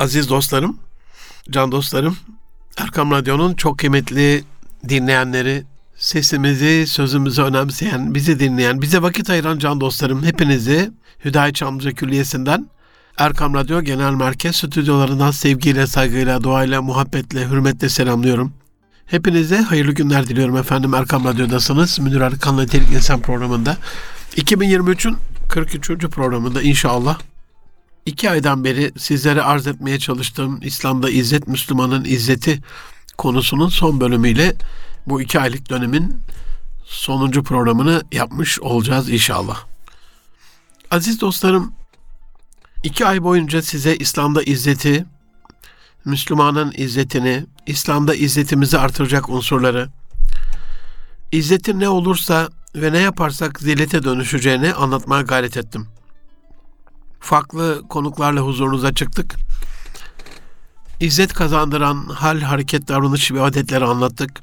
Aziz dostlarım, can dostlarım, Erkam Radyo'nun çok kıymetli dinleyenleri, sesimizi, sözümüzü önemseyen, bizi dinleyen, bize vakit ayıran can dostlarım hepinizi Hüdayi Çamlıca Külliyesi'nden Erkam Radyo Genel Merkez stüdyolarından sevgiyle, saygıyla, duayla, muhabbetle, hürmetle selamlıyorum. Hepinize hayırlı günler diliyorum efendim. Erkam Radyo'dasınız. Münir Arıkan'la Nitelik İnsan programında. 2023'ün 43. programında inşallah iki aydan beri sizlere arz etmeye çalıştığım İslam'da İzzet Müslümanın İzzeti konusunun son bölümüyle bu iki aylık dönemin sonuncu programını yapmış olacağız inşallah. Aziz dostlarım, iki ay boyunca size İslam'da izzeti, Müslümanın izzetini, İslam'da izzetimizi artıracak unsurları, izzetin ne olursa ve ne yaparsak zillete dönüşeceğini anlatmaya gayret ettim. Farklı konuklarla huzurunuza çıktık. İzzet kazandıran hal, hareket, davranış ve adetleri anlattık.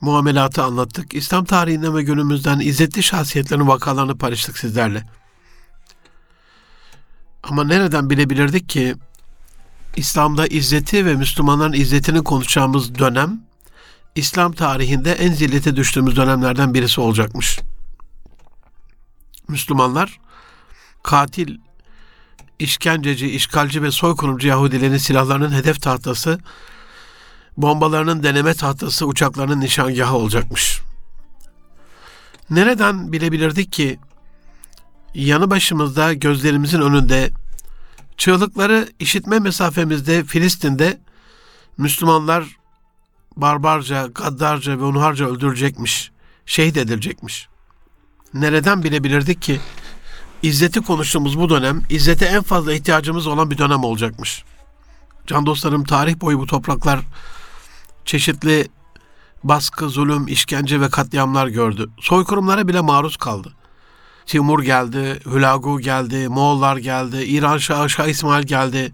Muamelatı anlattık. İslam tarihinden ve günümüzden izzetli şahsiyetlerin vakalarını paylaştık sizlerle. Ama nereden bilebilirdik ki İslam'da izzeti ve Müslümanların izzetini konuşacağımız dönem İslam tarihinde en zillete düştüğümüz dönemlerden birisi olacakmış. Müslümanlar katil, işkenceci, işgalci ve soykırımcı Yahudilerin silahlarının hedef tahtası, bombalarının deneme tahtası, uçaklarının nişangahı olacakmış. Nereden bilebilirdik ki yanı başımızda gözlerimizin önünde çığlıkları işitme mesafemizde Filistin'de Müslümanlar barbarca, gaddarca ve unharca öldürülecekmiş, şehit edilecekmiş. Nereden bilebilirdik ki İzzeti konuştuğumuz bu dönem, izzete en fazla ihtiyacımız olan bir dönem olacakmış. Can dostlarım tarih boyu bu topraklar çeşitli baskı, zulüm, işkence ve katliamlar gördü. Soykırımlara bile maruz kaldı. Timur geldi, Hülagu geldi, Moğollar geldi, İran Şahı Şah İsmail geldi,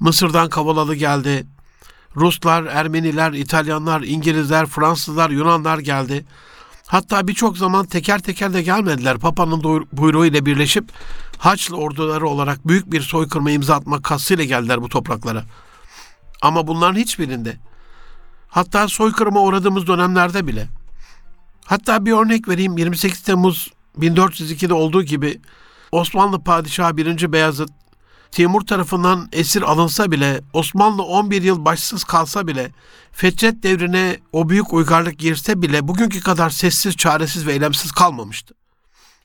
Mısır'dan Kavalalı geldi, Ruslar, Ermeniler, İtalyanlar, İngilizler, Fransızlar, Yunanlar geldi. Hatta birçok zaman teker teker de gelmediler. Papa'nın buyruğu ile birleşip Haçlı orduları olarak büyük bir soykırıma imza atmak kastıyla geldiler bu topraklara. Ama bunların hiçbirinde hatta soykırıma uğradığımız dönemlerde bile hatta bir örnek vereyim 28 Temmuz 1402'de olduğu gibi Osmanlı Padişahı 1. Beyazıt Timur tarafından esir alınsa bile, Osmanlı 11 yıl başsız kalsa bile, Fetret devrine o büyük uygarlık girse bile bugünkü kadar sessiz, çaresiz ve eylemsiz kalmamıştı.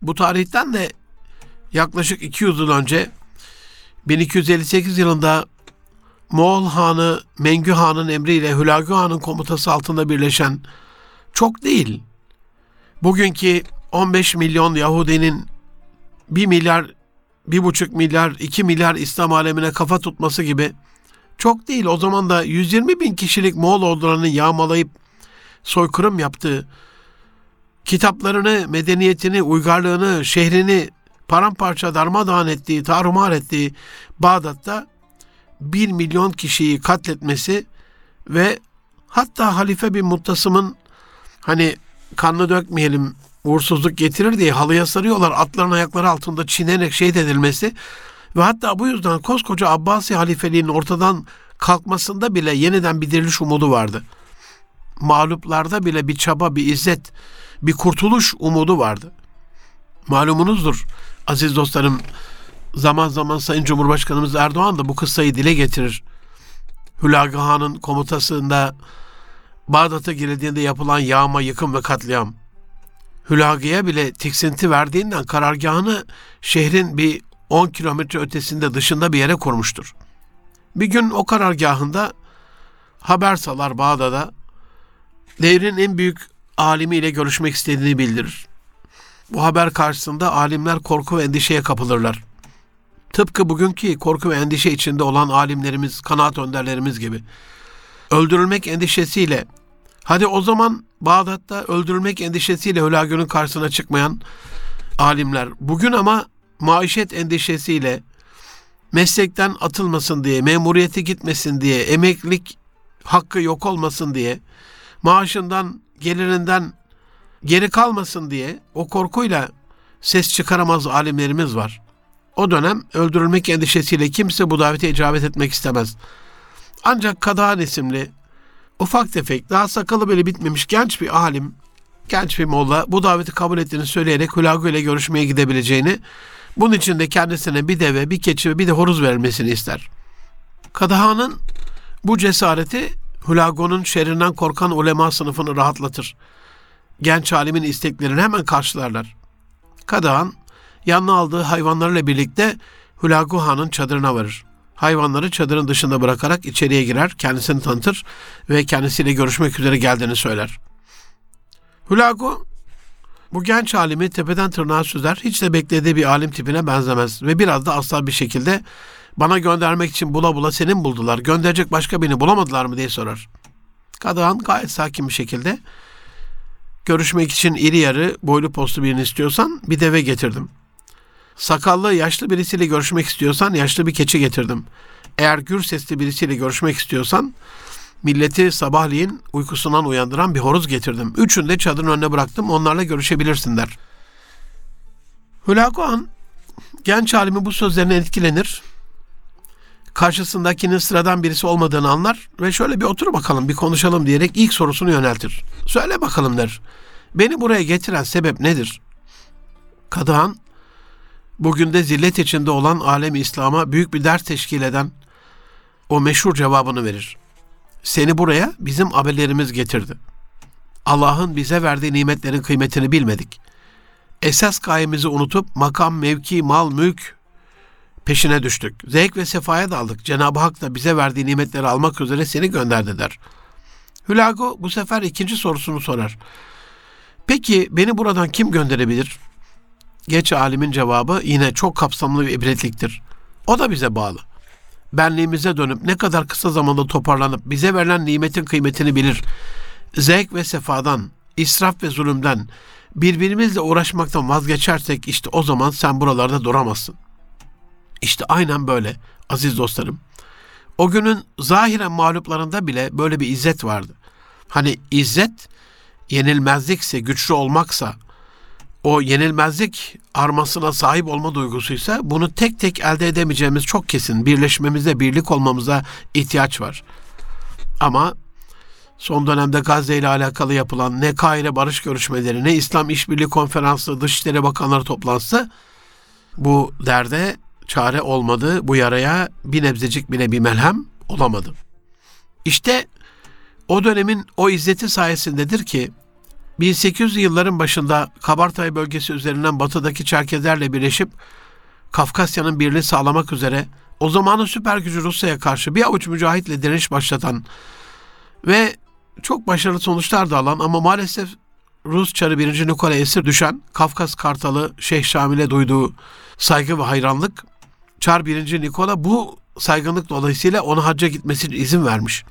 Bu tarihten de yaklaşık 200 yıl önce 1258 yılında Moğol Hanı Mengü Han'ın emriyle Hülagü Han'ın komutası altında birleşen çok değil. Bugünkü 15 milyon Yahudinin 1 milyar bir buçuk milyar, iki milyar İslam alemine kafa tutması gibi çok değil. O zaman da 120 bin kişilik Moğol ordularını yağmalayıp soykırım yaptığı, kitaplarını, medeniyetini, uygarlığını, şehrini paramparça darmadağın ettiği, tarumar ettiği Bağdat'ta bir milyon kişiyi katletmesi ve hatta Halife bin Muttasım'ın hani kanlı dökmeyelim uğursuzluk getirir diye halıya sarıyorlar. Atların ayakları altında çiğnenerek şehit edilmesi ve hatta bu yüzden koskoca Abbasi halifeliğinin ortadan kalkmasında bile yeniden bir diriliş umudu vardı. Mağluplarda bile bir çaba, bir izzet, bir kurtuluş umudu vardı. Malumunuzdur aziz dostlarım zaman zaman Sayın Cumhurbaşkanımız Erdoğan da bu kıssayı dile getirir. Hülagı Han'ın komutasında Bağdat'a girildiğinde yapılan yağma, yıkım ve katliam. Hülagı'ya bile tiksinti verdiğinden karargahını şehrin bir 10 kilometre ötesinde dışında bir yere kurmuştur. Bir gün o karargahında haber salar Bağdat'a devrin en büyük alimiyle görüşmek istediğini bildirir. Bu haber karşısında alimler korku ve endişeye kapılırlar. Tıpkı bugünkü korku ve endişe içinde olan alimlerimiz, kanaat önderlerimiz gibi. Öldürülmek endişesiyle Hadi o zaman Bağdat'ta öldürülmek endişesiyle Hülagü'nün karşısına çıkmayan alimler. Bugün ama maişet endişesiyle meslekten atılmasın diye, memuriyeti gitmesin diye, emeklilik hakkı yok olmasın diye, maaşından, gelirinden geri kalmasın diye o korkuyla ses çıkaramaz alimlerimiz var. O dönem öldürülmek endişesiyle kimse bu davete icabet etmek istemez. Ancak Kadahan isimli ufak tefek daha sakalı böyle bitmemiş genç bir alim, genç bir molla bu daveti kabul ettiğini söyleyerek Hülagu ile görüşmeye gidebileceğini, bunun için de kendisine bir deve, bir keçi ve bir de horuz verilmesini ister. Kadahan'ın bu cesareti Hülagu'nun şerrinden korkan ulema sınıfını rahatlatır. Genç alimin isteklerini hemen karşılarlar. Kadahan yanına aldığı hayvanlarla birlikte Hülagu Han'ın çadırına varır. Hayvanları çadırın dışında bırakarak içeriye girer, kendisini tanıtır ve kendisiyle görüşmek üzere geldiğini söyler. Hülagu bu genç alimi tepeden tırnağa süzer, hiç de beklediği bir alim tipine benzemez ve biraz da asla bir şekilde bana göndermek için bula bula senin buldular, gönderecek başka birini bulamadılar mı diye sorar. Kadahan gayet sakin bir şekilde görüşmek için iri yarı boylu postlu birini istiyorsan bir deve getirdim. Sakallı yaşlı birisiyle görüşmek istiyorsan yaşlı bir keçi getirdim. Eğer gür sesli birisiyle görüşmek istiyorsan milleti sabahleyin uykusundan uyandıran bir horoz getirdim. Üçünü de çadırın önüne bıraktım onlarla görüşebilirsin der. Hülakuan genç alimi bu sözlerine etkilenir. Karşısındakinin sıradan birisi olmadığını anlar ve şöyle bir otur bakalım bir konuşalım diyerek ilk sorusunu yöneltir. Söyle bakalım der. Beni buraya getiren sebep nedir? Kadıhan bugün de zillet içinde olan alem İslam'a büyük bir ders teşkil eden o meşhur cevabını verir. Seni buraya bizim abilerimiz getirdi. Allah'ın bize verdiği nimetlerin kıymetini bilmedik. Esas gayemizi unutup makam, mevki, mal, mülk peşine düştük. Zevk ve sefaya daldık. Cenab-ı Hak da bize verdiği nimetleri almak üzere seni gönderdi der. Hülago bu sefer ikinci sorusunu sorar. Peki beni buradan kim gönderebilir? Geç alimin cevabı yine çok kapsamlı ve ibretliktir. O da bize bağlı. Benliğimize dönüp ne kadar kısa zamanda toparlanıp bize verilen nimetin kıymetini bilir. Zevk ve sefadan, israf ve zulümden, birbirimizle uğraşmaktan vazgeçersek işte o zaman sen buralarda duramazsın. İşte aynen böyle aziz dostlarım. O günün zahiren mağluplarında bile böyle bir izzet vardı. Hani izzet yenilmezlikse, güçlü olmaksa, o yenilmezlik armasına sahip olma duygusuysa bunu tek tek elde edemeyeceğimiz çok kesin. Birleşmemize, birlik olmamıza ihtiyaç var. Ama son dönemde Gazze ile alakalı yapılan ne Kahire barış görüşmeleri, ne İslam İşbirliği Konferansı, Dışişleri Bakanları toplantısı bu derde çare olmadı. Bu yaraya bir nebzecik bile bir melhem olamadı. İşte o dönemin o izzeti sayesindedir ki 1800 yılların başında Kabartay bölgesi üzerinden batıdaki Çerkezlerle birleşip Kafkasya'nın birliğini sağlamak üzere o zamanın süper gücü Rusya'ya karşı bir avuç mücahitle direniş başlatan ve çok başarılı sonuçlar da alan ama maalesef Rus çarı 1. Nikola esir düşen Kafkas Kartalı Şeyh Şamil'e duyduğu saygı ve hayranlık Çar 1. Nikola bu saygınlık dolayısıyla ona hacca gitmesine izin vermiş.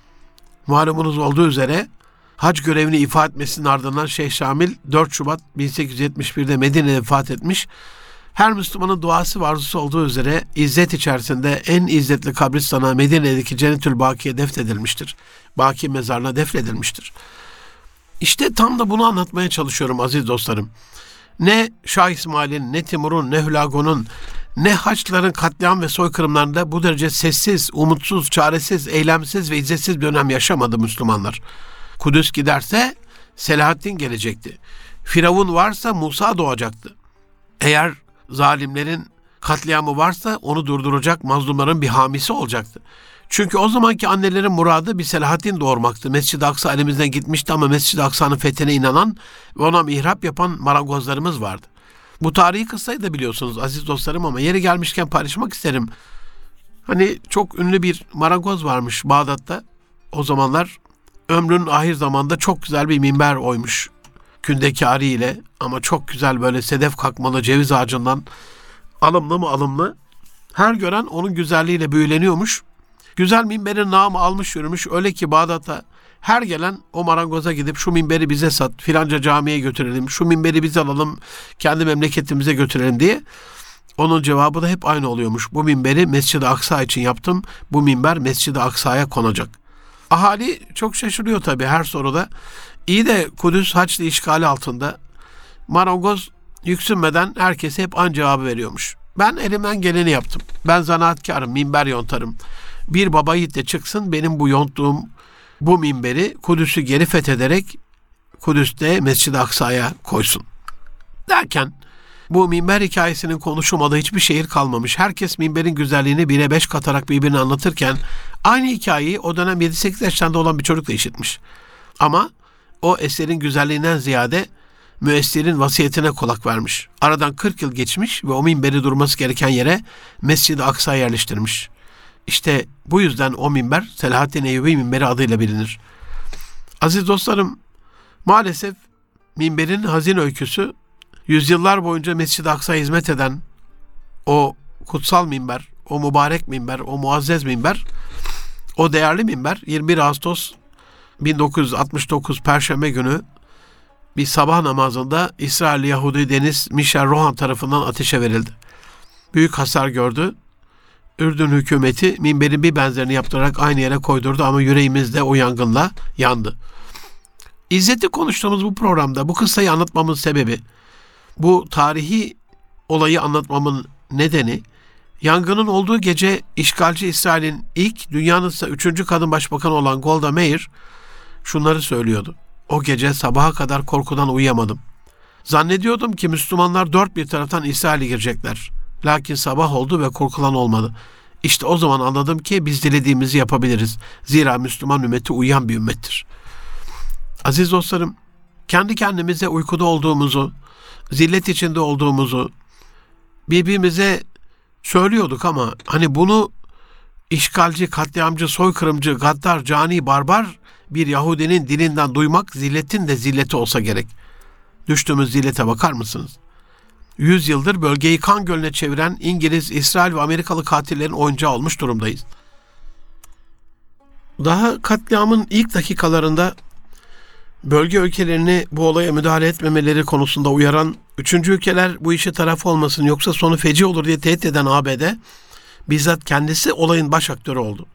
Malumunuz olduğu üzere hac görevini ifa etmesinin ardından Şeyh Şamil 4 Şubat 1871'de Medine'de vefat etmiş. Her Müslümanın duası ve olduğu üzere izzet içerisinde en izzetli kabristana Medine'deki Cennetül Baki'ye defnedilmiştir. Baki mezarına defnedilmiştir. İşte tam da bunu anlatmaya çalışıyorum aziz dostlarım. Ne Şah İsmail'in, ne Timur'un, ne Hülagu'nun, ne Haçlıların katliam ve soykırımlarında bu derece sessiz, umutsuz, çaresiz, eylemsiz ve izzetsiz bir dönem yaşamadı Müslümanlar. Kudüs giderse Selahaddin gelecekti. Firavun varsa Musa doğacaktı. Eğer zalimlerin katliamı varsa onu durduracak mazlumların bir hamisi olacaktı. Çünkü o zamanki annelerin muradı bir Selahaddin doğurmaktı. Mescid-i Aksa elimizden gitmişti ama Mescid-i Aksa'nın fethine inanan ve ona mihrap yapan marangozlarımız vardı. Bu tarihi kıssayı da biliyorsunuz aziz dostlarım ama yeri gelmişken paylaşmak isterim. Hani çok ünlü bir marangoz varmış Bağdat'ta. O zamanlar ömrünün ahir zamanda çok güzel bir minber oymuş. Kündekari ile ama çok güzel böyle sedef kakmalı ceviz ağacından alımlı mı alımlı. Her gören onun güzelliğiyle büyüleniyormuş. Güzel minberin namı almış yürümüş. Öyle ki Bağdat'ta her gelen o marangoza gidip şu minberi bize sat, filanca camiye götürelim, şu minberi biz alalım, kendi memleketimize götürelim diye. Onun cevabı da hep aynı oluyormuş. Bu minberi Mescid-i Aksa için yaptım. Bu minber Mescid-i Aksa'ya konacak. Ahali çok şaşırıyor tabii her soruda. İyi de Kudüs Haçlı işgali altında. Marangoz yüksünmeden herkese hep aynı cevabı veriyormuş. Ben elimden geleni yaptım. Ben zanaatkarım, minber yontarım. Bir baba yiğit de çıksın benim bu yonttuğum bu minberi Kudüs'ü geri fethederek Kudüs'te Mescid-i Aksa'ya koysun. Derken bu minber hikayesinin konuşulmadığı hiçbir şehir kalmamış. Herkes minberin güzelliğini bire beş katarak birbirini anlatırken aynı hikayeyi o dönem 7-8 yaşlarında olan bir çocuk da işitmiş. Ama o eserin güzelliğinden ziyade müessirin vasiyetine kulak vermiş. Aradan 40 yıl geçmiş ve o minberi durması gereken yere Mescid-i Aksa yerleştirmiş. İşte bu yüzden o minber Selahaddin Eyyubi minberi adıyla bilinir. Aziz dostlarım, maalesef minberin hazin öyküsü yüzyıllar boyunca Mescid-i Aksa hizmet eden o kutsal minber, o mübarek minber, o muazzez minber, o değerli minber 21 Ağustos 1969 Perşembe günü bir sabah namazında İsrail Yahudi Deniz Michel Rohan tarafından ateşe verildi. Büyük hasar gördü. Ürdün hükümeti minberin bir benzerini yaptırarak aynı yere koydurdu ama yüreğimizde o yangınla yandı. İzzet'i konuştuğumuz bu programda bu kıssayı anlatmamın sebebi, bu tarihi olayı anlatmamın nedeni, yangının olduğu gece işgalci İsrail'in ilk, dünyanın ise üçüncü kadın başbakanı olan Golda Meir şunları söylüyordu. O gece sabaha kadar korkudan uyuyamadım. Zannediyordum ki Müslümanlar dört bir taraftan İsrail'e girecekler. Lakin sabah oldu ve korkulan olmadı. İşte o zaman anladım ki biz dilediğimizi yapabiliriz. Zira Müslüman ümmeti uyuyan bir ümmettir. Aziz dostlarım, kendi kendimize uykuda olduğumuzu, zillet içinde olduğumuzu birbirimize söylüyorduk ama hani bunu işgalci, katliamcı, soykırımcı, gaddar, cani, barbar bir Yahudinin dilinden duymak zilletin de zilleti olsa gerek. Düştüğümüz zillete bakar mısınız? Yüz yıldır bölgeyi kan gölüne çeviren İngiliz, İsrail ve Amerikalı katillerin oyuncağı olmuş durumdayız. Daha katliamın ilk dakikalarında bölge ülkelerini bu olaya müdahale etmemeleri konusunda uyaran, üçüncü ülkeler bu işe taraf olmasın yoksa sonu feci olur diye tehdit eden ABD, bizzat kendisi olayın baş aktörü oldu.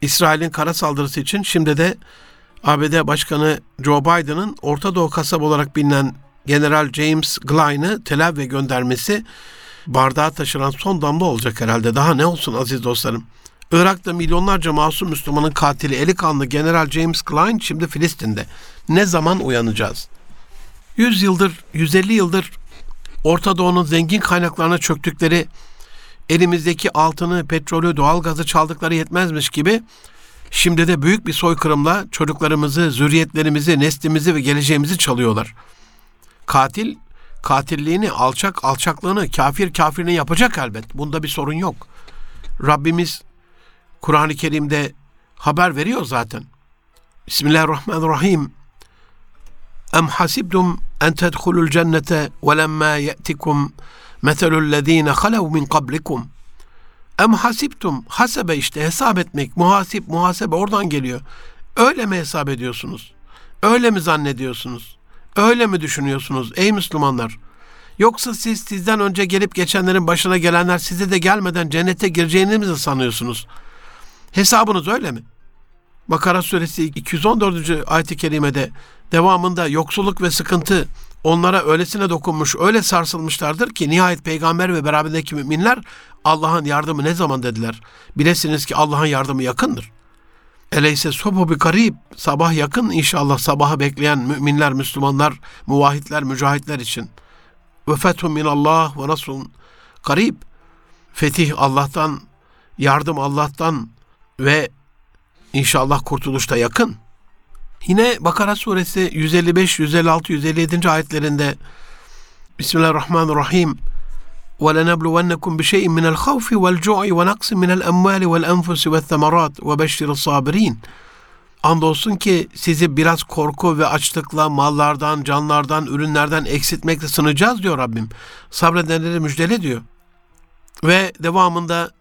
İsrail'in kara saldırısı için şimdi de ABD Başkanı Joe Biden'ın Orta Doğu kasabı olarak bilinen General James Glyn'ı Tel Aviv'e göndermesi bardağa taşıran son damla olacak herhalde. Daha ne olsun aziz dostlarım. Irak'ta milyonlarca masum Müslümanın katili eli kanlı General James Glyn şimdi Filistin'de. Ne zaman uyanacağız? 100 yıldır, 150 yıldır Orta Doğu'nun zengin kaynaklarına çöktükleri elimizdeki altını, petrolü, doğalgazı çaldıkları yetmezmiş gibi şimdi de büyük bir soykırımla çocuklarımızı, zürriyetlerimizi, neslimizi ve geleceğimizi çalıyorlar. Katil katilliğini, alçak alçaklığını, kafir kafirini yapacak elbet. Bunda bir sorun yok. Rabbimiz Kur'an-ı Kerim'de haber veriyor zaten. Bismillahirrahmanirrahim. Em hasibtum en tedhulul cennete ve lemma ye'tikum meselüllezine halev min kablikum. Em hasibtum, hasebe işte hesap etmek, muhasip, muhasebe oradan geliyor. Öyle mi hesap ediyorsunuz? Öyle mi zannediyorsunuz? Öyle mi düşünüyorsunuz ey Müslümanlar? Yoksa siz sizden önce gelip geçenlerin başına gelenler size de gelmeden cennete gireceğinizi mi sanıyorsunuz? Hesabınız öyle mi? Bakara suresi 214. ayet-i kerimede devamında yoksulluk ve sıkıntı onlara öylesine dokunmuş, öyle sarsılmışlardır ki nihayet peygamber ve beraberindeki müminler Allah'ın yardımı ne zaman dediler? Bilesiniz ki Allah'ın yardımı yakındır. Eleyse sobu bir garip, sabah yakın inşallah sabaha bekleyen müminler, Müslümanlar, muvahitler, mücahitler için. Ve fethun minallah ve nasrun garip. Fetih Allah'tan, yardım Allah'tan ve inşallah kurtuluş da yakın. Yine Bakara suresi 155, 156, 157. ayetlerinde Bismillahirrahmanirrahim وَلَنَبْلُوَنَّكُمْ بِشَيْءٍ مِنَ الْخَوْفِ وَالْجُوعِ وَنَقْصٍ مِنَ الْأَمْوَالِ وَالْأَنْفُسِ وَالثَّمَرَاتِ وَبَشِّرِ الصَّابِرِينَ Andolsun ki sizi biraz korku ve açlıkla, mallardan, canlardan, ürünlerden eksiltmekle sınayacağız diyor Rabbim. Sabredenleri müjdele diyor. Ve devamında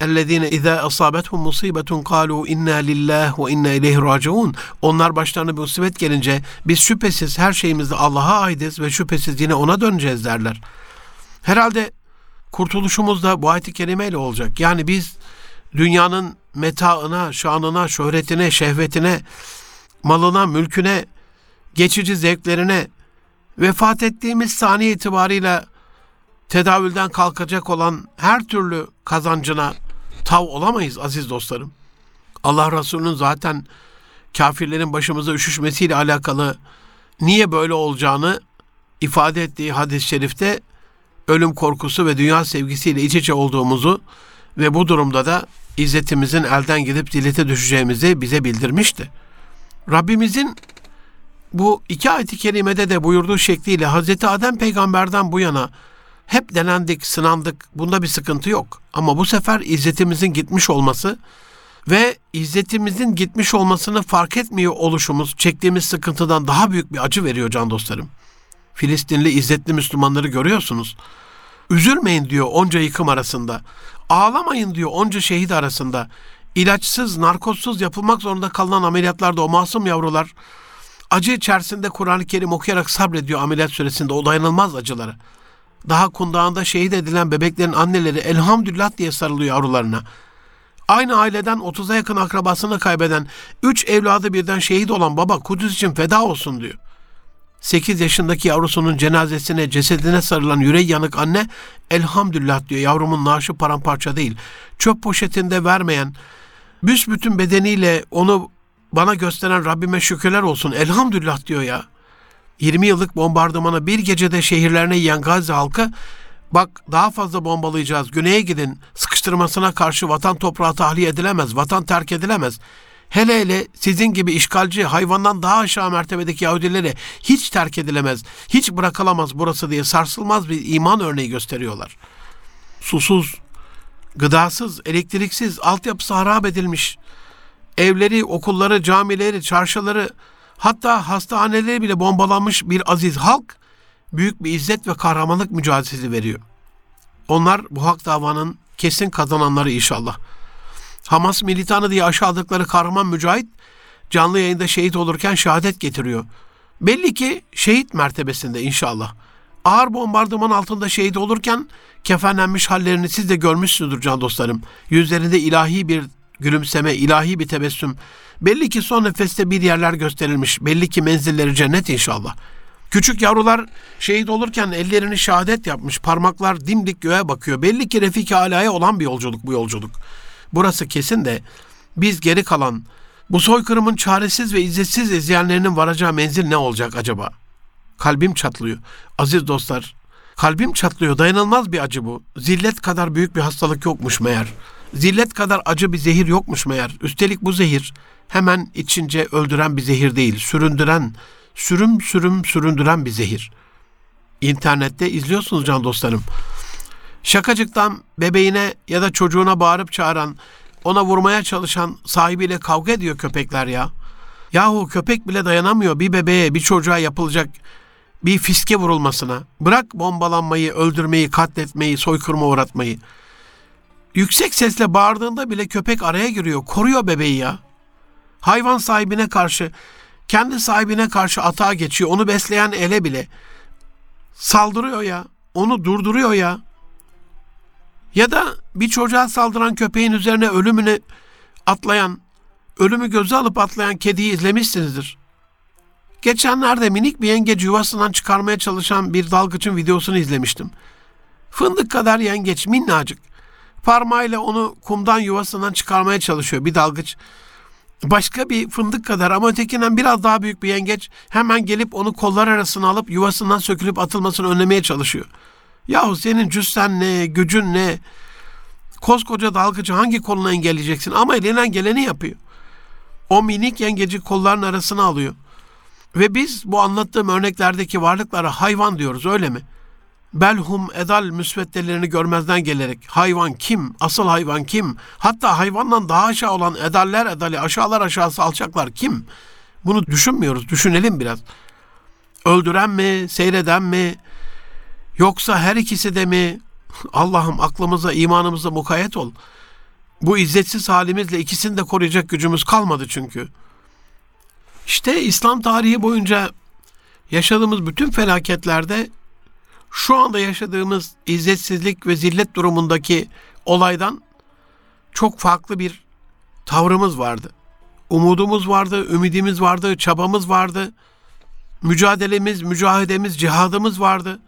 اَلَّذ۪ينَ اِذَا أَصَابَتْهُمْ مُصِيبَةٌ قَالُوا اِنَّا لِلّٰهِ وَاِنَّا اِلَيْهِ رَاجِعُونَ Onlar başlarına bir musibet gelince biz şüphesiz her şeyimizde Allah'a aitiz ve şüphesiz yine ona döneceğiz derler. Herhalde kurtuluşumuz da bu ayet-i kerimeyle olacak. Yani biz dünyanın metaına, şanına, şöhretine, şehvetine, malına, mülküne, geçici zevklerine vefat ettiğimiz saniye itibarıyla tedavülden kalkacak olan her türlü kazancına tav olamayız aziz dostlarım. Allah Resulü'nün zaten kafirlerin başımıza üşüşmesiyle alakalı niye böyle olacağını ifade ettiği hadis-i şerifte ölüm korkusu ve dünya sevgisiyle iç içe olduğumuzu ve bu durumda da izzetimizin elden gidip zillete düşeceğimizi bize bildirmişti. Rabbimizin bu iki ayet-i kerimede de buyurduğu şekliyle Hazreti Adem peygamberden bu yana hep denendik, sınandık. Bunda bir sıkıntı yok. Ama bu sefer izzetimizin gitmiş olması ve izzetimizin gitmiş olmasını fark etmiyor oluşumuz çektiğimiz sıkıntıdan daha büyük bir acı veriyor can dostlarım. Filistinli izzetli Müslümanları görüyorsunuz. Üzülmeyin diyor onca yıkım arasında. Ağlamayın diyor onca şehit arasında. İlaçsız, narkozsuz yapılmak zorunda kalınan ameliyatlarda o masum yavrular acı içerisinde Kur'an-ı Kerim okuyarak sabrediyor ameliyat süresinde o dayanılmaz acıları. Daha kundağında şehit edilen bebeklerin anneleri elhamdülillah diye sarılıyor yavrularına. Aynı aileden 30'a yakın akrabasını kaybeden, 3 evladı birden şehit olan baba Kudüs için feda olsun diyor. 8 yaşındaki yavrusunun cenazesine, cesedine sarılan yüreği yanık anne elhamdülillah diyor yavrumun naaşı paramparça değil. Çöp poşetinde vermeyen, büsbütün bedeniyle onu bana gösteren Rabbime şükürler olsun elhamdülillah diyor ya. 20 yıllık bombardımanı bir gecede şehirlerine yiyen Gazze halkı bak daha fazla bombalayacağız güneye gidin sıkıştırmasına karşı vatan toprağı tahliye edilemez, vatan terk edilemez. Hele hele sizin gibi işgalci hayvandan daha aşağı mertebedeki Yahudileri hiç terk edilemez, hiç bırakılamaz burası diye sarsılmaz bir iman örneği gösteriyorlar. Susuz, gıdasız, elektriksiz, altyapısı harap edilmiş, evleri, okulları, camileri, çarşıları, hatta hastaneleri bile bombalanmış bir aziz halk büyük bir izzet ve kahramanlık mücadelesi veriyor. Onlar bu hak davanın kesin kazananları inşallah. Hamas militanı diye aşağıladıkları kahraman mücahit canlı yayında şehit olurken şehadet getiriyor. Belli ki şehit mertebesinde inşallah. Ağır bombardıman altında şehit olurken kefenlenmiş hallerini siz de görmüşsünüzdür can dostlarım. Yüzlerinde ilahi bir gülümseme, ilahi bir tebessüm. Belli ki son nefeste bir yerler gösterilmiş. Belli ki menzilleri cennet inşallah. Küçük yavrular şehit olurken ellerini şehadet yapmış. Parmaklar dimdik göğe bakıyor. Belli ki Refik Ala'ya olan bir yolculuk bu yolculuk. Burası kesin de biz geri kalan bu soykırımın çaresiz ve izzetsiz izleyenlerinin varacağı menzil ne olacak acaba? Kalbim çatlıyor. Aziz dostlar, kalbim çatlıyor. Dayanılmaz bir acı bu. Zillet kadar büyük bir hastalık yokmuş meğer. Zillet kadar acı bir zehir yokmuş meğer. Üstelik bu zehir hemen içince öldüren bir zehir değil, süründüren, sürüm sürüm süründüren bir zehir. İnternette izliyorsunuz can dostlarım. Şakacıktan bebeğine ya da çocuğuna bağırıp çağıran, ona vurmaya çalışan sahibiyle kavga ediyor köpekler ya. Yahu köpek bile dayanamıyor bir bebeğe, bir çocuğa yapılacak bir fiske vurulmasına. Bırak bombalanmayı, öldürmeyi, katletmeyi, soykırıma uğratmayı. Yüksek sesle bağırdığında bile köpek araya giriyor, koruyor bebeği ya. Hayvan sahibine karşı, kendi sahibine karşı atağa geçiyor. Onu besleyen ele bile saldırıyor ya. Onu durduruyor ya. Ya da bir çocuğa saldıran köpeğin üzerine ölümünü atlayan, ölümü göze alıp atlayan kediyi izlemişsinizdir. Geçenlerde minik bir yengeç yuvasından çıkarmaya çalışan bir dalgıçın videosunu izlemiştim. Fındık kadar yengeç minnacık. Parmağıyla onu kumdan yuvasından çıkarmaya çalışıyor bir dalgıç. Başka bir fındık kadar ama ötekinden biraz daha büyük bir yengeç hemen gelip onu kollar arasına alıp yuvasından sökülüp atılmasını önlemeye çalışıyor. Yahu senin cüssen ne, gücün ne? Koskoca dalgıcı hangi kolunu engelleyeceksin? Ama elinden geleni yapıyor. O minik yengeci kolların arasına alıyor. Ve biz bu anlattığım örneklerdeki varlıklara hayvan diyoruz öyle mi? Belhum edal müsveddelerini görmezden gelerek hayvan kim, asıl hayvan kim, hatta hayvandan daha aşağı olan edaller edali, aşağılar aşağısı alçaklar kim? Bunu düşünmüyoruz, düşünelim biraz. Öldüren mi, seyreden mi, yoksa her ikisi de mi? Allah'ım aklımıza, imanımıza mukayyet ol. Bu izzetsiz halimizle ikisini de koruyacak gücümüz kalmadı çünkü. İşte İslam tarihi boyunca yaşadığımız bütün felaketlerde şu anda yaşadığımız izzetsizlik ve zillet durumundaki olaydan çok farklı bir tavrımız vardı. Umudumuz vardı, ümidimiz vardı, çabamız vardı. Mücadelemiz, mücahedemiz, cihadımız vardı.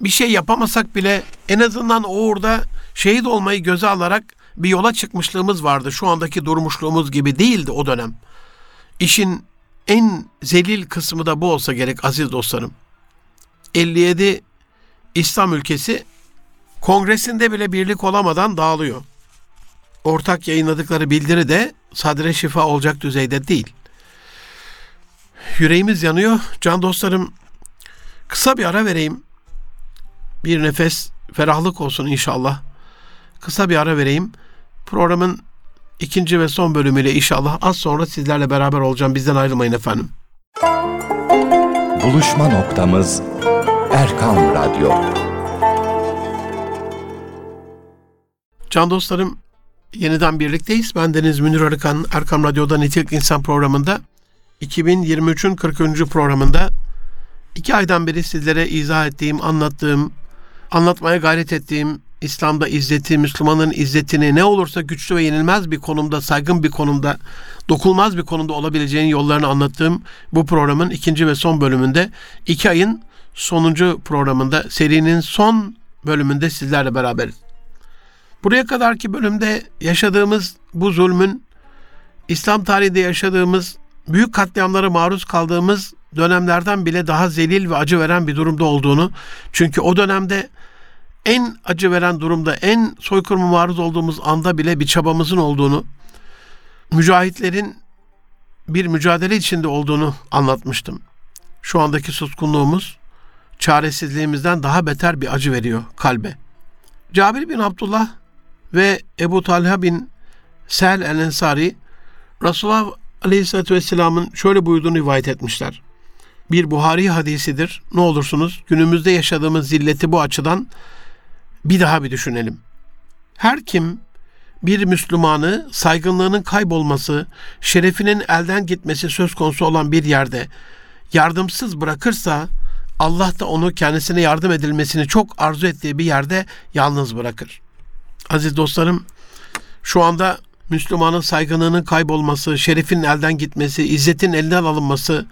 bir şey yapamasak bile en azından o uğurda şehit olmayı göze alarak bir yola çıkmışlığımız vardı. Şu andaki durmuşluğumuz gibi değildi o dönem. İşin en zelil kısmı da bu olsa gerek aziz dostlarım. 57 İslam ülkesi kongresinde bile birlik olamadan dağılıyor. Ortak yayınladıkları bildiri de sadre şifa olacak düzeyde değil. Yüreğimiz yanıyor. Can dostlarım kısa bir ara vereyim. Bir nefes ferahlık olsun inşallah. Kısa bir ara vereyim. Programın ikinci ve son bölümüyle inşallah az sonra sizlerle beraber olacağım. Bizden ayrılmayın efendim. Buluşma noktamız Erkam Radyo. Can dostlarım yeniden birlikteyiz. Ben Deniz Münir Arıkan Erkam Radyo'da Nitelik İnsan programında 2023'ün 40. programında iki aydan beri sizlere izah ettiğim, anlattığım, anlatmaya gayret ettiğim İslam'da izzeti, Müslümanın izzetini ne olursa güçlü ve yenilmez bir konumda, saygın bir konumda, dokulmaz bir konumda olabileceğin yollarını anlattığım bu programın ikinci ve son bölümünde iki ayın sonuncu programında serinin son bölümünde sizlerle beraberiz. Buraya kadarki bölümde yaşadığımız bu zulmün İslam tarihinde yaşadığımız büyük katliamlara maruz kaldığımız dönemlerden bile daha zelil ve acı veren bir durumda olduğunu çünkü o dönemde en acı veren durumda, en soykırıma maruz olduğumuz anda bile bir çabamızın olduğunu, mücahitlerin bir mücadele içinde olduğunu anlatmıştım. Şu andaki suskunluğumuz çaresizliğimizden daha beter bir acı veriyor kalbe. Cabir bin Abdullah ve Ebu Talha bin Sel el-Ensari Resulullah Aleyhisselatü Vesselam'ın şöyle buyurduğunu rivayet etmişler. Bir Buhari hadisidir. Ne olursunuz günümüzde yaşadığımız zilleti bu açıdan bir daha bir düşünelim. Her kim bir Müslümanı saygınlığının kaybolması, şerefinin elden gitmesi söz konusu olan bir yerde yardımsız bırakırsa Allah da onu kendisine yardım edilmesini çok arzu ettiği bir yerde yalnız bırakır. Aziz dostlarım, şu anda Müslümanın saygınlığının kaybolması, şerefin elden gitmesi, izzetin elinden alınması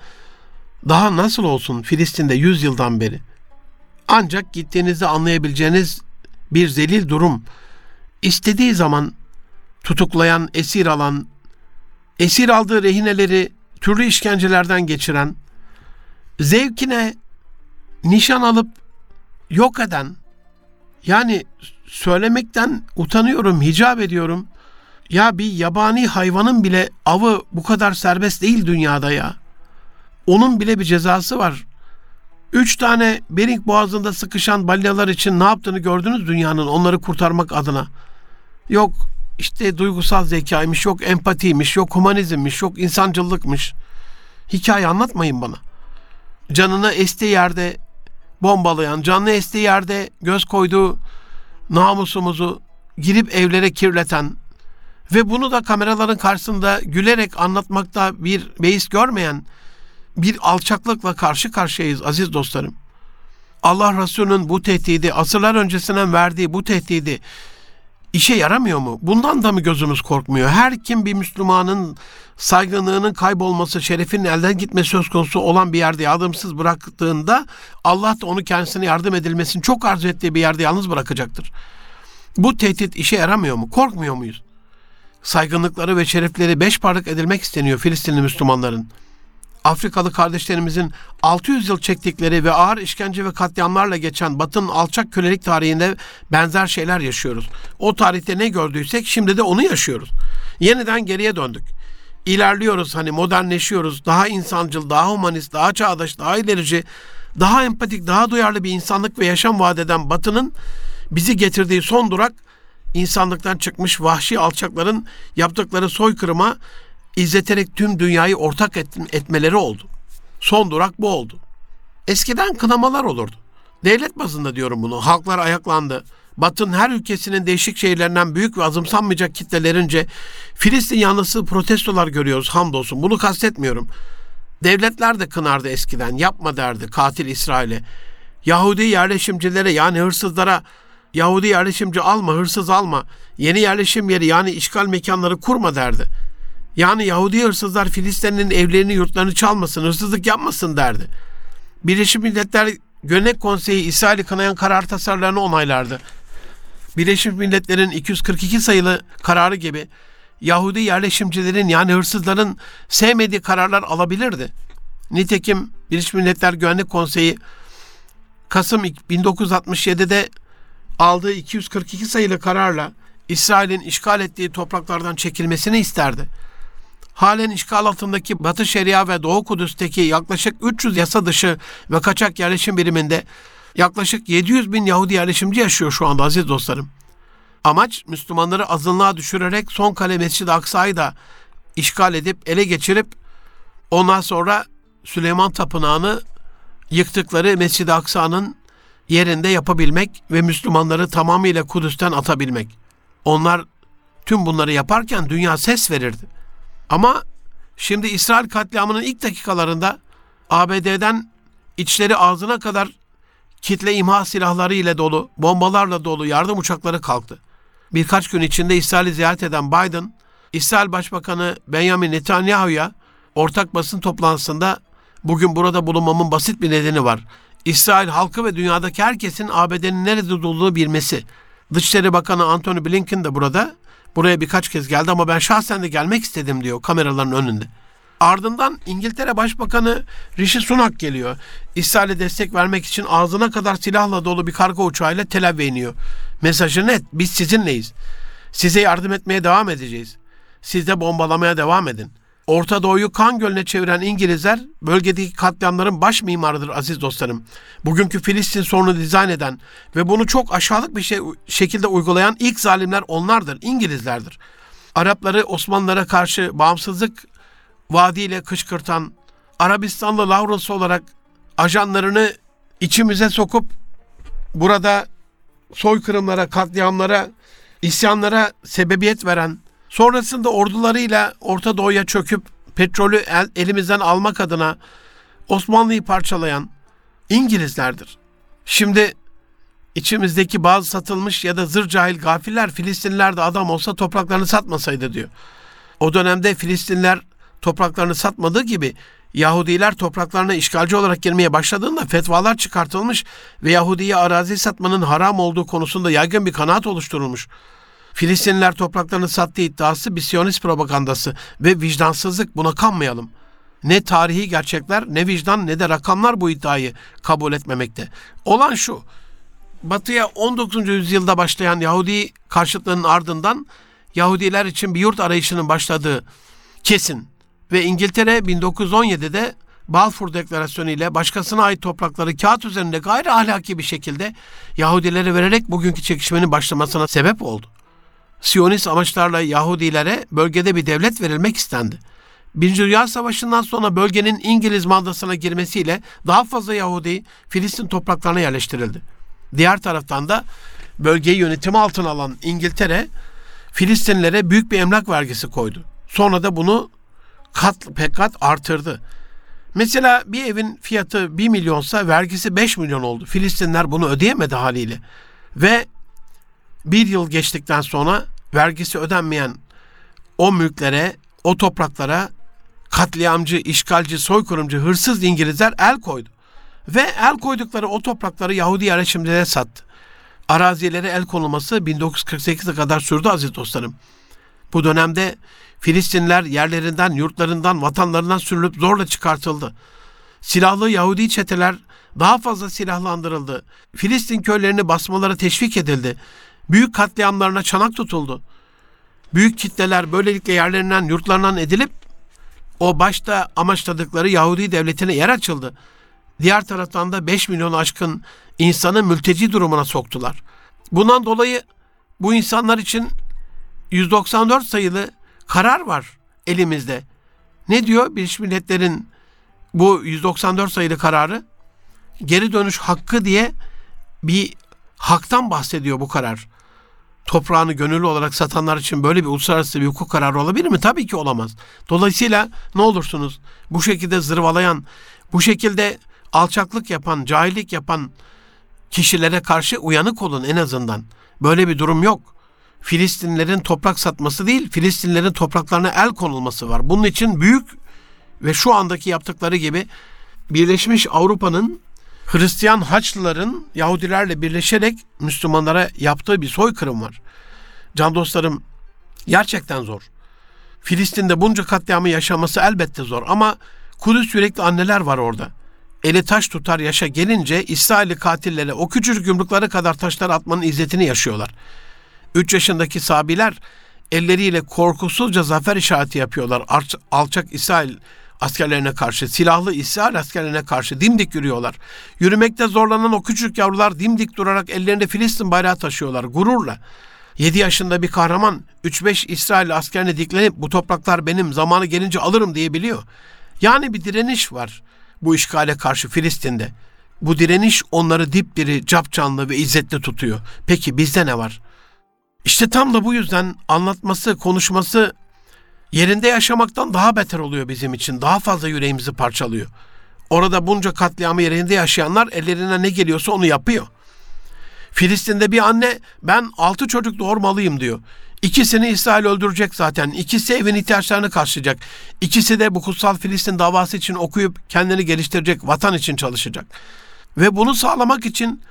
daha nasıl olsun Filistin'de 100 yıldan beri? Ancak gittiğinizde anlayabileceğiniz bir zelil durum. İstediği zaman tutuklayan, esir alan, esir aldığı rehineleri türlü işkencelerden geçiren, zevkine nişan alıp yok eden, yani söylemekten utanıyorum, hicap ediyorum. Ya bir yabani hayvanın bile avı bu kadar serbest değil dünyada ya. Onun bile bir cezası var. Üç tane Bering boğazında sıkışan balyalar için ne yaptığını gördünüz dünyanın onları kurtarmak adına. Yok işte duygusal zekaymış, yok empatiymiş, yok humanizmmiş, yok insancıllıkmış. Hikaye anlatmayın bana. Canını estiği yerde bombalayan, canlı estiği yerde göz koyduğu namusumuzu girip evlere kirleten ve bunu da kameraların karşısında gülerek anlatmakta bir beis görmeyen bir alçaklıkla karşı karşıyayız aziz dostlarım. Allah Resulü'nün bu tehdidi, asırlar öncesinden verdiği bu tehdidi işe yaramıyor mu? Bundan da mı gözümüz korkmuyor? Her kim bir Müslümanın saygınlığının kaybolması, şerefinin elden gitmesi söz konusu olan bir yerde yardımsız bıraktığında Allah da onu kendisine yardım edilmesini çok arzu ettiği bir yerde yalnız bırakacaktır. Bu tehdit işe yaramıyor mu? Korkmuyor muyuz? Saygınlıkları ve şerefleri beş parlık edilmek isteniyor Filistinli Müslümanların. Afrikalı kardeşlerimizin 600 yıl çektikleri ve ağır işkence ve katliamlarla geçen Batı'nın alçak kölelik tarihinde benzer şeyler yaşıyoruz. O tarihte ne gördüysek şimdi de onu yaşıyoruz. Yeniden geriye döndük. İlerliyoruz hani modernleşiyoruz. Daha insancıl, daha humanist, daha çağdaş, daha ilerici, daha empatik, daha duyarlı bir insanlık ve yaşam vaat eden Batı'nın bizi getirdiği son durak insanlıktan çıkmış vahşi alçakların yaptıkları soykırıma izleterek tüm dünyayı ortak etmeleri oldu. Son durak bu oldu. Eskiden kınamalar olurdu. Devlet bazında diyorum bunu. Halklar ayaklandı. Batın her ülkesinin değişik şehirlerinden büyük ve azımsanmayacak kitlelerince Filistin yanlısı protestolar görüyoruz hamdolsun. Bunu kastetmiyorum. Devletler de kınardı eskiden. Yapma derdi katil İsrail'e. Yahudi yerleşimcilere yani hırsızlara Yahudi yerleşimci alma, hırsız alma. Yeni yerleşim yeri yani işgal mekanları kurma derdi. Yani Yahudi hırsızlar Filistin'in evlerini yurtlarını çalmasın, hırsızlık yapmasın derdi. Birleşmiş Milletler Güvenlik Konseyi İsrail'i kınayan karar tasarılarını onaylardı. Birleşmiş Milletler'in 242 sayılı kararı gibi Yahudi yerleşimcilerin yani hırsızların sevmediği kararlar alabilirdi. Nitekim Birleşmiş Milletler Güvenlik Konseyi Kasım 1967'de aldığı 242 sayılı kararla İsrail'in işgal ettiği topraklardan çekilmesini isterdi. Halen işgal altındaki Batı Şeria ve Doğu Kudüs'teki yaklaşık 300 yasa dışı ve kaçak yerleşim biriminde yaklaşık 700 bin Yahudi yerleşimci yaşıyor şu anda aziz dostlarım. Amaç Müslümanları azınlığa düşürerek son kale Mescid-i Aksa'yı da işgal edip ele geçirip ondan sonra Süleyman Tapınağı'nı yıktıkları Mescid-i Aksa'nın yerinde yapabilmek ve Müslümanları tamamıyla Kudüs'ten atabilmek. Onlar tüm bunları yaparken dünya ses verirdi. Ama şimdi İsrail katliamının ilk dakikalarında ABD'den içleri ağzına kadar kitle imha silahları ile dolu, bombalarla dolu yardım uçakları kalktı. Birkaç gün içinde İsrail'i ziyaret eden Biden, İsrail Başbakanı Benjamin Netanyahu'ya ortak basın toplantısında bugün burada bulunmamın basit bir nedeni var. İsrail halkı ve dünyadaki herkesin ABD'nin nerede olduğunu bilmesi. Dışişleri Bakanı Antony Blinken de burada. Buraya birkaç kez geldi ama ben şahsen de gelmek istedim diyor kameraların önünde. Ardından İngiltere Başbakanı Rishi Sunak geliyor. İsrail'e destek vermek için ağzına kadar silahla dolu bir kargo uçağıyla Tel Aviv'e iniyor. Mesajı net. Biz sizinleyiz. Size yardım etmeye devam edeceğiz. Siz de bombalamaya devam edin. Orta Doğu'yu kan gölüne çeviren İngilizler bölgedeki katliamların baş mimarıdır aziz dostlarım. Bugünkü Filistin sorunu dizayn eden ve bunu çok aşağılık bir şey, şekilde uygulayan ilk zalimler onlardır, İngilizlerdir. Arapları Osmanlılara karşı bağımsızlık vaadiyle kışkırtan, Arabistanlı Lavrası olarak ajanlarını içimize sokup burada soykırımlara, katliamlara, isyanlara sebebiyet veren, sonrasında ordularıyla Orta Doğu'ya çöküp petrolü el, elimizden almak adına Osmanlı'yı parçalayan İngilizlerdir. Şimdi içimizdeki bazı satılmış ya da zır cahil gafiller Filistinliler de adam olsa topraklarını satmasaydı diyor. O dönemde Filistinliler topraklarını satmadığı gibi Yahudiler topraklarına işgalci olarak girmeye başladığında fetvalar çıkartılmış ve Yahudi'ye arazi satmanın haram olduğu konusunda yaygın bir kanaat oluşturulmuş. Filistinliler topraklarını sattığı iddiası bir Siyonist propagandası ve vicdansızlık buna kanmayalım. Ne tarihi gerçekler ne vicdan ne de rakamlar bu iddiayı kabul etmemekte. Olan şu, Batı'ya 19. yüzyılda başlayan Yahudi karşıtlığının ardından Yahudiler için bir yurt arayışının başladığı kesin ve İngiltere 1917'de Balfour Deklarasyonu ile başkasına ait toprakları kağıt üzerinde gayri ahlaki bir şekilde Yahudilere vererek bugünkü çekişmenin başlamasına sebep oldu. Siyonist amaçlarla Yahudilere bölgede bir devlet verilmek istendi. Birinci Dünya Savaşı'ndan sonra bölgenin İngiliz mandasına girmesiyle daha fazla Yahudi Filistin topraklarına yerleştirildi. Diğer taraftan da bölgeyi yönetimi altına alan İngiltere Filistinlere büyük bir emlak vergisi koydu. Sonra da bunu kat pek kat artırdı. Mesela bir evin fiyatı 1 milyonsa vergisi 5 milyon oldu. Filistinler bunu ödeyemedi haliyle. Ve bir yıl geçtikten sonra vergisi ödenmeyen o mülklere, o topraklara katliamcı, işgalci, soykırımcı, hırsız İngilizler el koydu. Ve el koydukları o toprakları Yahudi yerleşimcilere sattı. Arazilere el konulması 1948'e kadar sürdü aziz dostlarım. Bu dönemde Filistinler yerlerinden, yurtlarından, vatanlarından sürülüp zorla çıkartıldı. Silahlı Yahudi çeteler daha fazla silahlandırıldı. Filistin köylerini basmalara teşvik edildi. Büyük katliamlarına çanak tutuldu. Büyük kitleler böylelikle yerlerinden, yurtlarından edilip o başta amaçladıkları Yahudi devletine yer açıldı. Diğer taraftan da 5 milyon aşkın insanı mülteci durumuna soktular. Bundan dolayı bu insanlar için 194 sayılı karar var elimizde. Ne diyor Birleşmiş Milletler'in bu 194 sayılı kararı? Geri dönüş hakkı diye bir haktan bahsediyor bu karar. Toprağını gönüllü olarak satanlar için böyle bir uluslararası bir hukuk kararı olabilir mi? Tabii ki olamaz. Dolayısıyla ne olursunuz bu şekilde zırvalayan, bu şekilde alçaklık yapan, cahillik yapan kişilere karşı uyanık olun en azından. Böyle bir durum yok. Filistinlerin toprak satması değil, Filistinlerin topraklarına el konulması var. Bunun için büyük ve şu andaki yaptıkları gibi Birleşmiş Avrupa'nın Hristiyan Haçlıların Yahudilerle birleşerek Müslümanlara yaptığı bir soykırım var. Can dostlarım gerçekten zor. Filistin'de bunca katliamı yaşaması elbette zor ama Kudüs yürekli anneler var orada. Eli taş tutar yaşa gelince İsrailli katillere o küçücük yumrukları kadar taşlar atmanın izzetini yaşıyorlar. 3 yaşındaki sabiler elleriyle korkusuzca zafer işareti yapıyorlar. Alç- alçak İsrail askerlerine karşı, silahlı İsrail askerlerine karşı dimdik yürüyorlar. Yürümekte zorlanan o küçük yavrular dimdik durarak ellerinde Filistin bayrağı taşıyorlar gururla. 7 yaşında bir kahraman 3-5 İsrail askerine diklenip bu topraklar benim zamanı gelince alırım diyebiliyor. Yani bir direniş var bu işgale karşı Filistin'de. Bu direniş onları dipdiri, capcanlı ve izzetli tutuyor. Peki bizde ne var? İşte tam da bu yüzden anlatması, konuşması yerinde yaşamaktan daha beter oluyor bizim için. Daha fazla yüreğimizi parçalıyor. Orada bunca katliamı yerinde yaşayanlar ellerine ne geliyorsa onu yapıyor. Filistin'de bir anne ben altı çocuk doğurmalıyım diyor. İkisini İsrail öldürecek zaten. İkisi evin ihtiyaçlarını karşılayacak. İkisi de bu kutsal Filistin davası için okuyup kendini geliştirecek, vatan için çalışacak. Ve bunu sağlamak için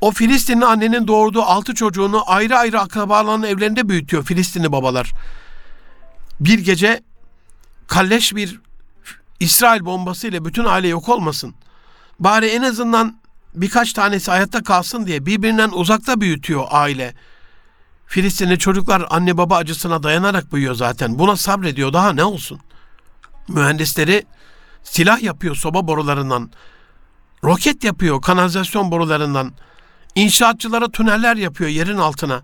o Filistinli annenin doğurduğu altı çocuğunu ayrı ayrı akrabalarının evlerinde büyütüyor Filistinli babalar. Bir gece kalleş bir İsrail bombası ile bütün aile yok olmasın. Bari en azından birkaç tanesi hayatta kalsın diye birbirinden uzakta büyütüyor aile. Filistinli çocuklar anne baba acısına dayanarak büyüyor zaten. Buna sabrediyor daha ne olsun. Mühendisleri silah yapıyor soba borularından. Roket yapıyor kanalizasyon borularından. İnşaatçılara tüneller yapıyor yerin altına.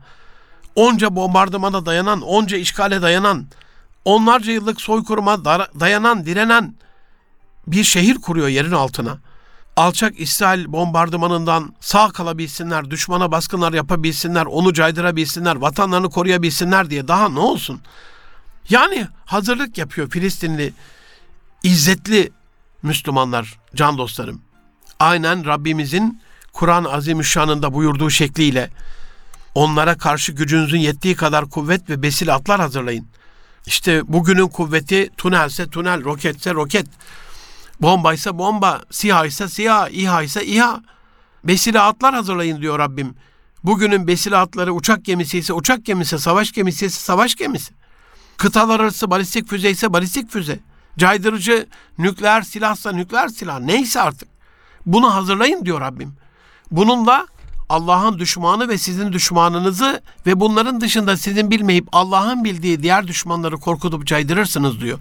Onca bombardımana dayanan, onca işgale dayanan, onlarca yıllık soykırıma da- dayanan, direnen bir şehir kuruyor yerin altına. Alçak İsrail bombardımanından sağ kalabilsinler, düşmana baskınlar yapabilsinler, onu caydırabilsinler, vatanlarını koruyabilsinler diye daha ne olsun? Yani hazırlık yapıyor Filistinli izzetli Müslümanlar, can dostlarım. Aynen Rabbimizin Kur'an-ı Azimüşşan'ında buyurduğu şekliyle onlara karşı gücünüzün yettiği kadar kuvvet ve besil atlar hazırlayın. İşte bugünün kuvveti tünelse tünel, roketse roket, bombaysa bomba, SİHA ise SİHA, İHA ise İHA. Besile atlar hazırlayın diyor Rabbim. Bugünün besile atları uçak gemisi ise uçak gemisi, savaş gemisi ise savaş gemisi. Kıtalar arası balistik füze ise balistik füze. Caydırıcı nükleer silahsa nükleer silah neyse artık. Bunu hazırlayın diyor Rabbim. Bununla Allah'ın düşmanı ve sizin düşmanınızı ve bunların dışında sizin bilmeyip Allah'ın bildiği diğer düşmanları korkutup caydırırsınız diyor.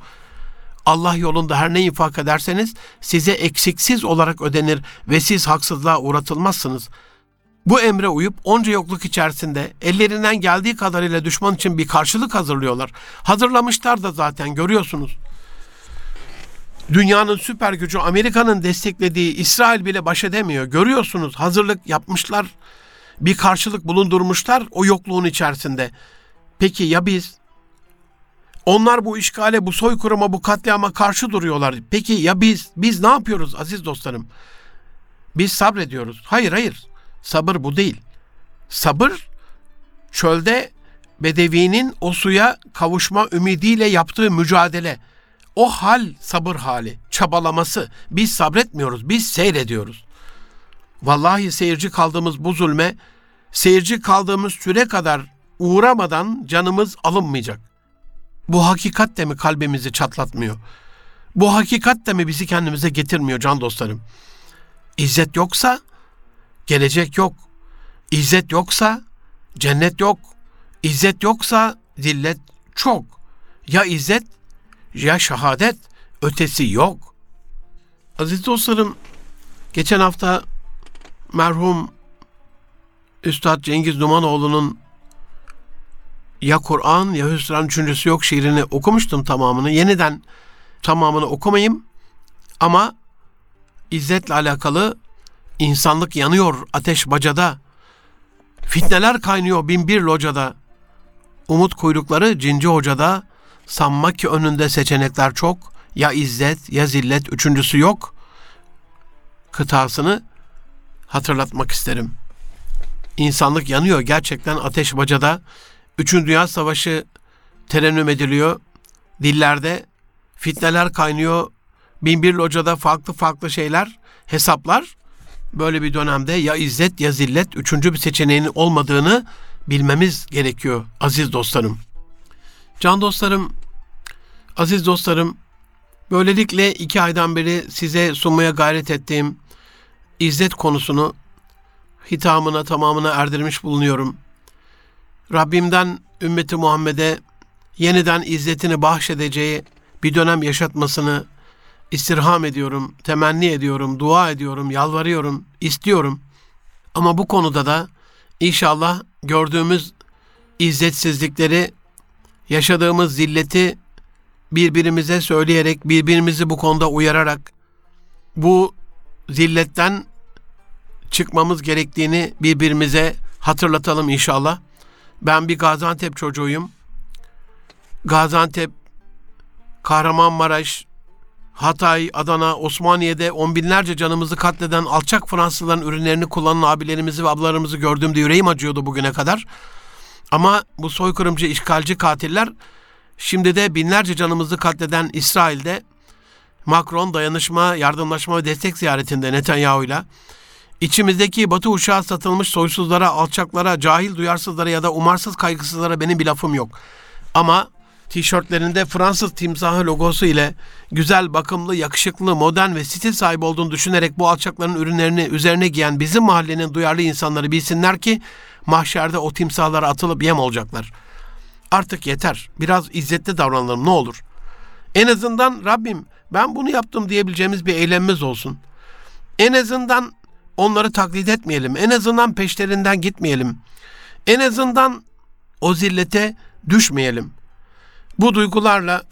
Allah yolunda her ne infak ederseniz size eksiksiz olarak ödenir ve siz haksızlığa uğratılmazsınız. Bu emre uyup onca yokluk içerisinde ellerinden geldiği kadarıyla düşman için bir karşılık hazırlıyorlar. Hazırlamışlar da zaten görüyorsunuz. Dünyanın süper gücü Amerika'nın desteklediği İsrail bile baş edemiyor. Görüyorsunuz hazırlık yapmışlar. Bir karşılık bulundurmuşlar o yokluğun içerisinde. Peki ya biz? Onlar bu işgale, bu soykırıma, bu katliama karşı duruyorlar. Peki ya biz? Biz ne yapıyoruz aziz dostlarım? Biz sabrediyoruz. Hayır hayır. Sabır bu değil. Sabır çölde bedevinin o suya kavuşma ümidiyle yaptığı mücadele. O hal sabır hali, çabalaması. Biz sabretmiyoruz, biz seyrediyoruz. Vallahi seyirci kaldığımız bu zulme, seyirci kaldığımız süre kadar uğramadan canımız alınmayacak. Bu hakikat de mi kalbimizi çatlatmıyor? Bu hakikat de mi bizi kendimize getirmiyor can dostlarım? İzzet yoksa gelecek yok. İzzet yoksa cennet yok. İzzet yoksa zillet çok. Ya izzet ya şehadet ötesi yok. Aziz dostlarım geçen hafta merhum Üstad Cengiz Numanoğlu'nun ya Kur'an ya Hüsran Üçüncüsü yok şiirini okumuştum tamamını. Yeniden tamamını okumayayım ama izzetle alakalı insanlık yanıyor ateş bacada. Fitneler kaynıyor bin bir locada. Umut kuyrukları cinci hocada. Sanma ki önünde seçenekler çok. Ya izzet ya zillet üçüncüsü yok. Kıtasını hatırlatmak isterim. İnsanlık yanıyor gerçekten ateş bacada. Üçüncü Dünya Savaşı terennüm ediliyor. Dillerde fitneler kaynıyor. Binbir locada farklı farklı şeyler, hesaplar. böyle bir dönemde ya izzet ya zillet üçüncü bir seçeneğin olmadığını bilmemiz gerekiyor aziz dostlarım. Can dostlarım, aziz dostlarım, böylelikle iki aydan beri size sunmaya gayret ettiğim izzet konusunu hitamına tamamına erdirmiş bulunuyorum. Rabbimden ümmeti Muhammed'e yeniden izzetini bahşedeceği bir dönem yaşatmasını istirham ediyorum, temenni ediyorum, dua ediyorum, yalvarıyorum, istiyorum. Ama bu konuda da inşallah gördüğümüz izzetsizlikleri, yaşadığımız zilleti birbirimize söyleyerek, birbirimizi bu konuda uyararak bu zilletten çıkmamız gerektiğini birbirimize hatırlatalım inşallah. Ben bir Gaziantep çocuğuyum. Gaziantep, Kahramanmaraş, Hatay, Adana, Osmaniye'de on binlerce canımızı katleden alçak Fransızların ürünlerini kullanan abilerimizi ve ablalarımızı gördüğümde yüreğim acıyordu bugüne kadar. Ama bu soykırımcı, işgalci katiller şimdi de binlerce canımızı katleden İsrail'de Macron dayanışma, yardımlaşma ve destek ziyaretinde Netanyahu'yla İçimizdeki batı uşağı satılmış soysuzlara, alçaklara, cahil duyarsızlara ya da umarsız kaygısızlara benim bir lafım yok. Ama tişörtlerinde Fransız timsahı logosu ile güzel, bakımlı, yakışıklı, modern ve stil sahibi olduğunu düşünerek bu alçakların ürünlerini üzerine giyen bizim mahallenin duyarlı insanları bilsinler ki mahşerde o timsahlara atılıp yem olacaklar. Artık yeter. Biraz izzetli davranalım ne olur. En azından Rabbim ben bunu yaptım diyebileceğimiz bir eylemimiz olsun. En azından onları taklit etmeyelim. En azından peşlerinden gitmeyelim. En azından o zillete düşmeyelim. Bu duygularla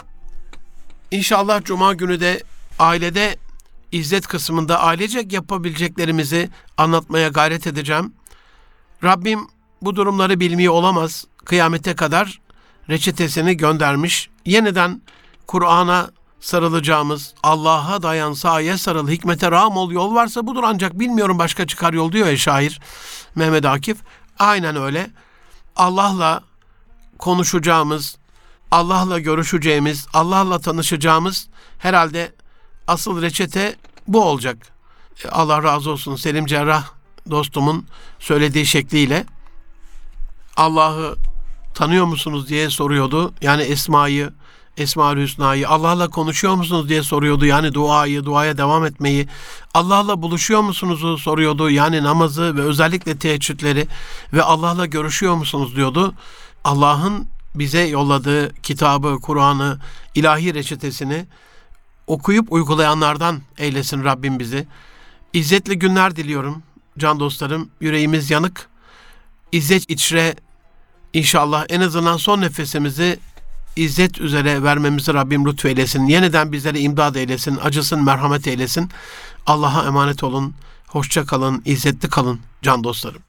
inşallah cuma günü de ailede izzet kısmında ailecek yapabileceklerimizi anlatmaya gayret edeceğim. Rabbim bu durumları bilmiyor olamaz. Kıyamete kadar reçetesini göndermiş. Yeniden Kur'an'a sarılacağımız, Allah'a dayan, sahaya sarıl, hikmete rağm ol, yol varsa budur ancak bilmiyorum başka çıkar yol diyor ya şair Mehmet Akif. Aynen öyle. Allah'la konuşacağımız, Allah'la görüşeceğimiz, Allah'la tanışacağımız herhalde asıl reçete bu olacak. Allah razı olsun Selim Cerrah dostumun söylediği şekliyle Allah'ı tanıyor musunuz diye soruyordu. Yani Esma'yı, Esma-ül Hüsna'yı, Allah'la konuşuyor musunuz diye soruyordu. Yani duayı, duaya devam etmeyi, Allah'la buluşuyor musunuz soruyordu. Yani namazı ve özellikle teheccüdleri ve Allah'la görüşüyor musunuz diyordu. Allah'ın bize yolladığı kitabı, Kur'an'ı, ilahi reçetesini okuyup uygulayanlardan eylesin Rabbim bizi. İzzetli günler diliyorum can dostlarım. Yüreğimiz yanık. İzzet içre inşallah en azından son nefesimizi izzet üzere vermemizi Rabbim lütfeylesin. Yeniden bizlere imdad eylesin, acısın, merhamet eylesin. Allah'a emanet olun. Hoşça kalın, izzetli kalın can dostlarım.